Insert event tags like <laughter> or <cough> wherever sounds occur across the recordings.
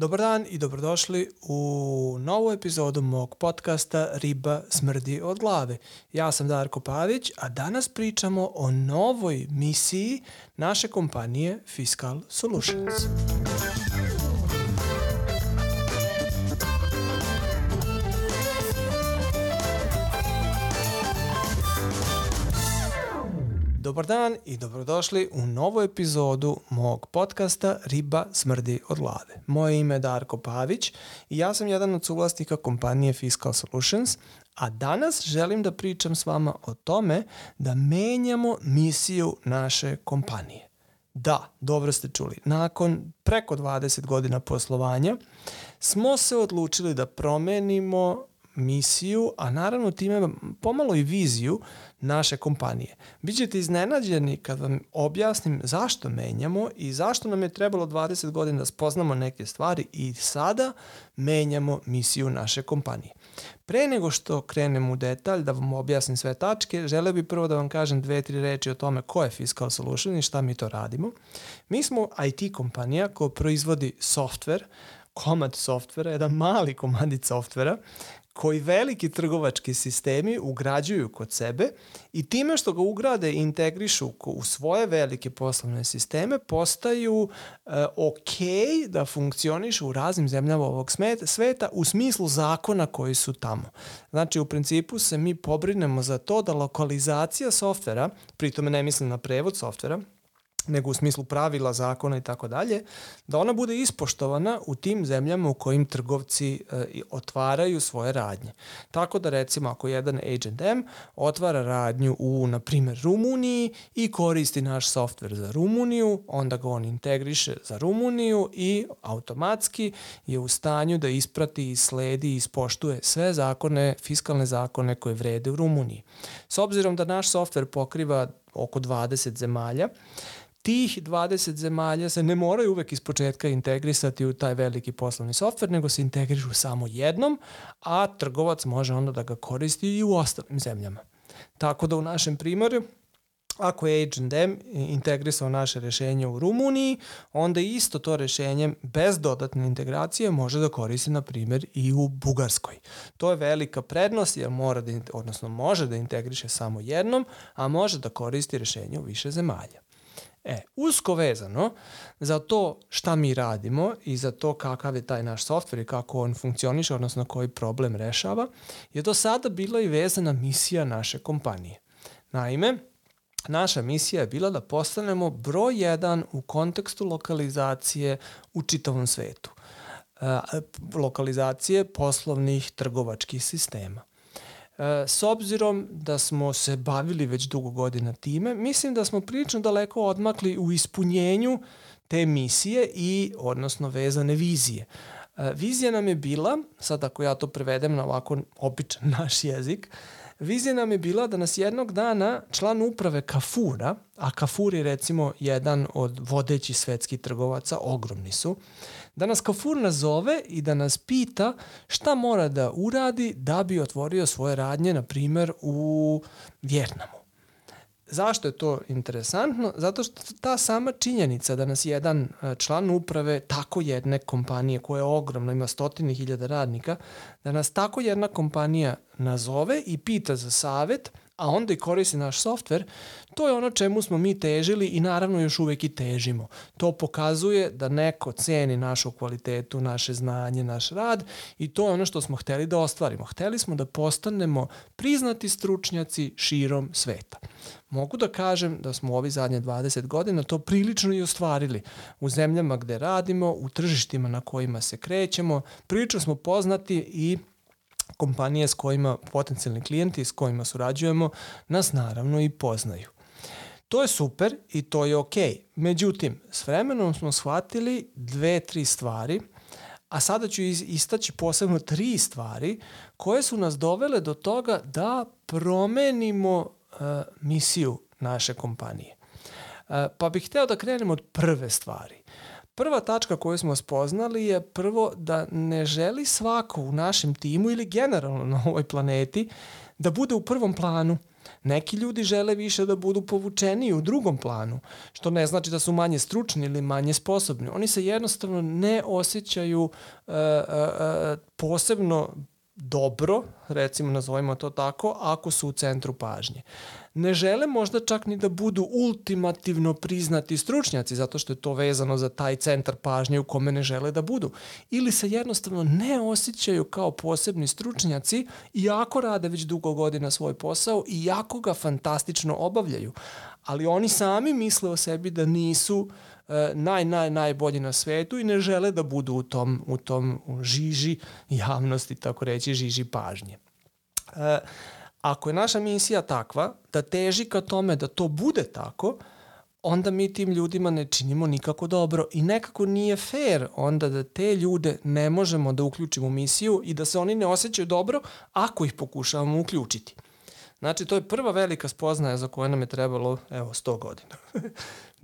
Dobar dan i dobrodošli u novu epizodu mog podcasta Riba smrdi od glave. Ja sam Darko Pavić, a danas pričamo o novoj misiji naše kompanije Fiscal Solutions. Dobar dan i dobrodošli u novu epizodu mog podcasta Riba smrdi od glave. Moje ime je Darko Pavić i ja sam jedan od suvlasnika kompanije Fiscal Solutions, a danas želim da pričam s vama o tome da menjamo misiju naše kompanije. Da, dobro ste čuli. Nakon preko 20 godina poslovanja smo se odlučili da promenimo misiju, a naravno time pomalo i viziju naše kompanije. Bićete iznenađeni kad vam objasnim zašto menjamo i zašto nam je trebalo 20 godina da spoznamo neke stvari i sada menjamo misiju naše kompanije. Pre nego što krenem u detalj da vam objasnim sve tačke, želeo bih prvo da vam kažem dve, tri reči o tome ko je Fiscal Solution i šta mi to radimo. Mi smo IT kompanija koja proizvodi software, komad softvera, jedan mali komadić softvera koji veliki trgovački sistemi ugrađuju kod sebe i time što ga ugrade i integrišu u svoje velike poslovne sisteme postaju e, ok da funkcionišu u raznim zemljama ovog sveta u smislu zakona koji su tamo. Znači u principu se mi pobrinemo za to da lokalizacija softvera, pritome ne mislim na prevod softvera, nego u smislu pravila, zakona i tako dalje, da ona bude ispoštovana u tim zemljama u kojim trgovci e, otvaraju svoje radnje. Tako da recimo ako jedan H&M otvara radnju u, na primjer, Rumuniji i koristi naš softver za Rumuniju, onda ga on integriše za Rumuniju i automatski je u stanju da isprati, sledi i ispoštuje sve zakone, fiskalne zakone koje vrede u Rumuniji. S obzirom da naš softver pokriva oko 20 zemalja, tih 20 zemalja se ne moraju uvek iz početka integrisati u taj veliki poslovni softver, nego se integrišu samo jednom, a trgovac može onda da ga koristi i u ostalim zemljama. Tako da u našem primjeru Ako je H&M integrisao naše rešenje u Rumuniji, onda isto to rešenje bez dodatne integracije može da koristi, na primjer, i u Bugarskoj. To je velika prednost jer mora da, odnosno može da integriše samo jednom, a može da koristi rešenje u više zemalja. E, usko vezano za to šta mi radimo i za to kakav je taj naš softver i kako on funkcioniše, odnosno koji problem rešava, je do sada bila i vezana misija naše kompanije. Naime, naša misija je bila da postanemo broj jedan u kontekstu lokalizacije u čitavom svetu. E, lokalizacije poslovnih trgovačkih sistema. E, s obzirom da smo se bavili već dugo godina time, mislim da smo prilično daleko odmakli u ispunjenju te misije i odnosno vezane vizije. E, vizija nam je bila, sad ako ja to prevedem na ovako običan <laughs> naš jezik, vizija nam je bila da nas jednog dana član uprave Kafura, a Kafur je recimo jedan od vodećih svetskih trgovaca, ogromni su, da nas Kafur nazove i da nas pita šta mora da uradi da bi otvorio svoje radnje, na primer, u Vjetnamu. Zašto je to interesantno? Zato što ta sama činjenica da nas jedan e, član uprave tako jedne kompanije koja je ogromna, ima stotine hiljada radnika, da nas tako jedna kompanija nazove i pita za savet, a onda i koristi naš softver, to je ono čemu smo mi težili i naravno još uvek i težimo. To pokazuje da neko ceni našu kvalitetu, naše znanje, naš rad i to je ono što smo hteli da ostvarimo. Hteli smo da postanemo priznati stručnjaci širom sveta. Mogu da kažem da smo u ovi zadnje 20 godina to prilično i ostvarili. U zemljama gde radimo, u tržištima na kojima se krećemo, prilično smo poznati i kompanije s kojima, potencijalni klijenti s kojima surađujemo, nas naravno i poznaju. To je super i to je. Okay. Međutim, s vremenom smo shvatili dve, tri stvari, a sada ću istaći posebno tri stvari koje su nas dovele do toga da promenimo uh, misiju naše kompanije. Uh, pa bih hteo da krenemo od prve stvari. Prva tačka koju smo spoznali je prvo da ne želi svako u našem timu ili generalno na ovoj planeti da bude u prvom planu. Neki ljudi žele više da budu povučeni u drugom planu, što ne znači da su manje stručni ili manje sposobni. Oni se jednostavno ne osjećaju uh, uh, uh, posebno dobro, recimo nazovimo to tako, ako su u centru pažnje. Ne žele možda čak ni da budu ultimativno priznati stručnjaci, zato što je to vezano za taj centar pažnje u kome ne žele da budu. Ili se jednostavno ne osjećaju kao posebni stručnjaci, iako rade već dugo godina svoj posao, iako ga fantastično obavljaju. Ali oni sami misle o sebi da nisu uh, naj, naj, najbolji na svetu i ne žele da budu u tom, u tom žiži javnosti, tako reći, žiži pažnje. E, ako je naša misija takva da teži ka tome da to bude tako, onda mi tim ljudima ne činimo nikako dobro i nekako nije fair onda da te ljude ne možemo da uključimo u misiju i da se oni ne osjećaju dobro ako ih pokušavamo uključiti. Znači, to je prva velika spoznaja za koju nam je trebalo, evo, 100 godina. <laughs>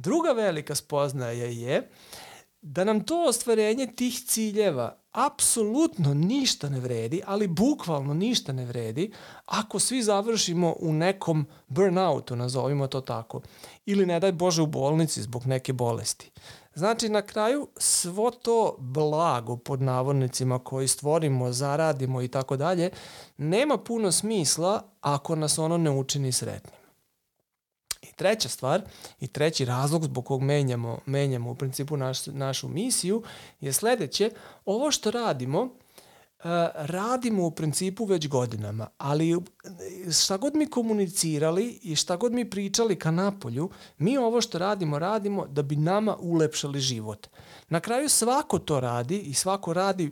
Druga velika spoznaja je da nam to ostvarenje tih ciljeva apsolutno ništa ne vredi, ali bukvalno ništa ne vredi ako svi završimo u nekom burnoutu, nazovimo to tako, ili ne daj Bože u bolnici zbog neke bolesti. Znači, na kraju svo to blago pod navodnicima koji stvorimo, zaradimo i tako dalje, nema puno smisla ako nas ono ne učini sretnim. I treća stvar i treći razlog zbog kog menjamo, menjamo u principu naš, našu misiju je sledeće, ovo što radimo radimo u principu već godinama, ali šta god mi komunicirali i šta god mi pričali ka napolju, mi ovo što radimo, radimo da bi nama ulepšali život. Na kraju svako to radi i svako radi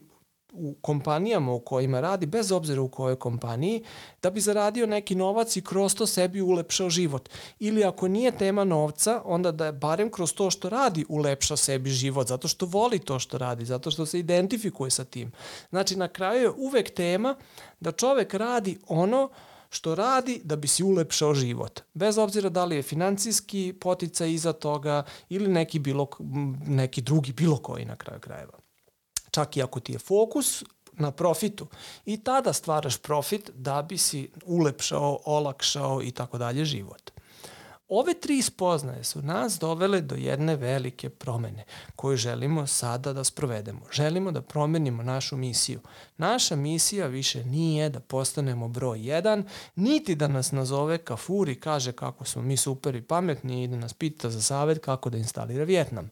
u kompanijama u kojima radi, bez obzira u kojoj kompaniji, da bi zaradio neki novac i kroz to sebi ulepšao život. Ili ako nije tema novca, onda da je barem kroz to što radi ulepša sebi život, zato što voli to što radi, zato što se identifikuje sa tim. Znači, na kraju je uvek tema da čovek radi ono što radi da bi si ulepšao život. Bez obzira da li je financijski poticaj iza toga ili neki, bilo, neki drugi bilo koji na kraju krajeva čak i ako ti je fokus na profitu i tada stvaraš profit da bi si ulepšao, olakšao i tako dalje život. Ove tri spoznaje su nas dovele do jedne velike promene koju želimo sada da sprovedemo. Želimo da promenimo našu misiju. Naša misija više nije da postanemo broj 1, niti da nas nazove kafur i kaže kako smo mi super i pametni i da nas pita za savet kako da instalira Vjetnam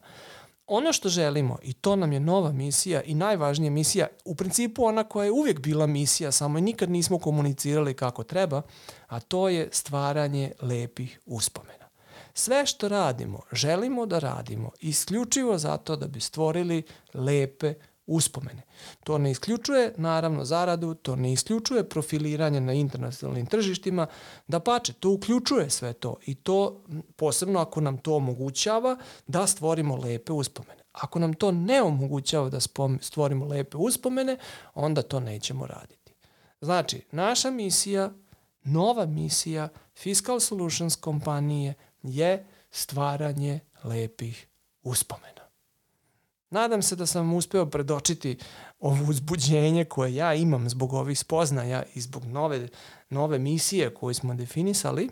ono što želimo, i to nam je nova misija i najvažnija misija, u principu ona koja je uvijek bila misija, samo i nikad nismo komunicirali kako treba, a to je stvaranje lepih uspomena. Sve što radimo, želimo da radimo isključivo zato da bi stvorili lepe uspomene. To ne isključuje naravno zaradu, to ne isključuje profiliranje na internacionalnim tržištima, da pače, to uključuje sve to i to posebno ako nam to omogućava da stvorimo lepe uspomene. Ako nam to ne omogućava da stvorimo lepe uspomene, onda to nećemo raditi. Znači, naša misija, nova misija Fiscal Solutions kompanije je stvaranje lepih uspomena. Nadam se da sam uspeo predočiti ovo uzbuđenje koje ja imam zbog ovih spoznaja i zbog nove, nove misije koju smo definisali.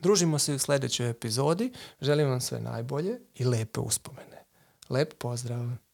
Družimo se u sledećoj epizodi. Želim vam sve najbolje i lepe uspomene. Lep pozdrav!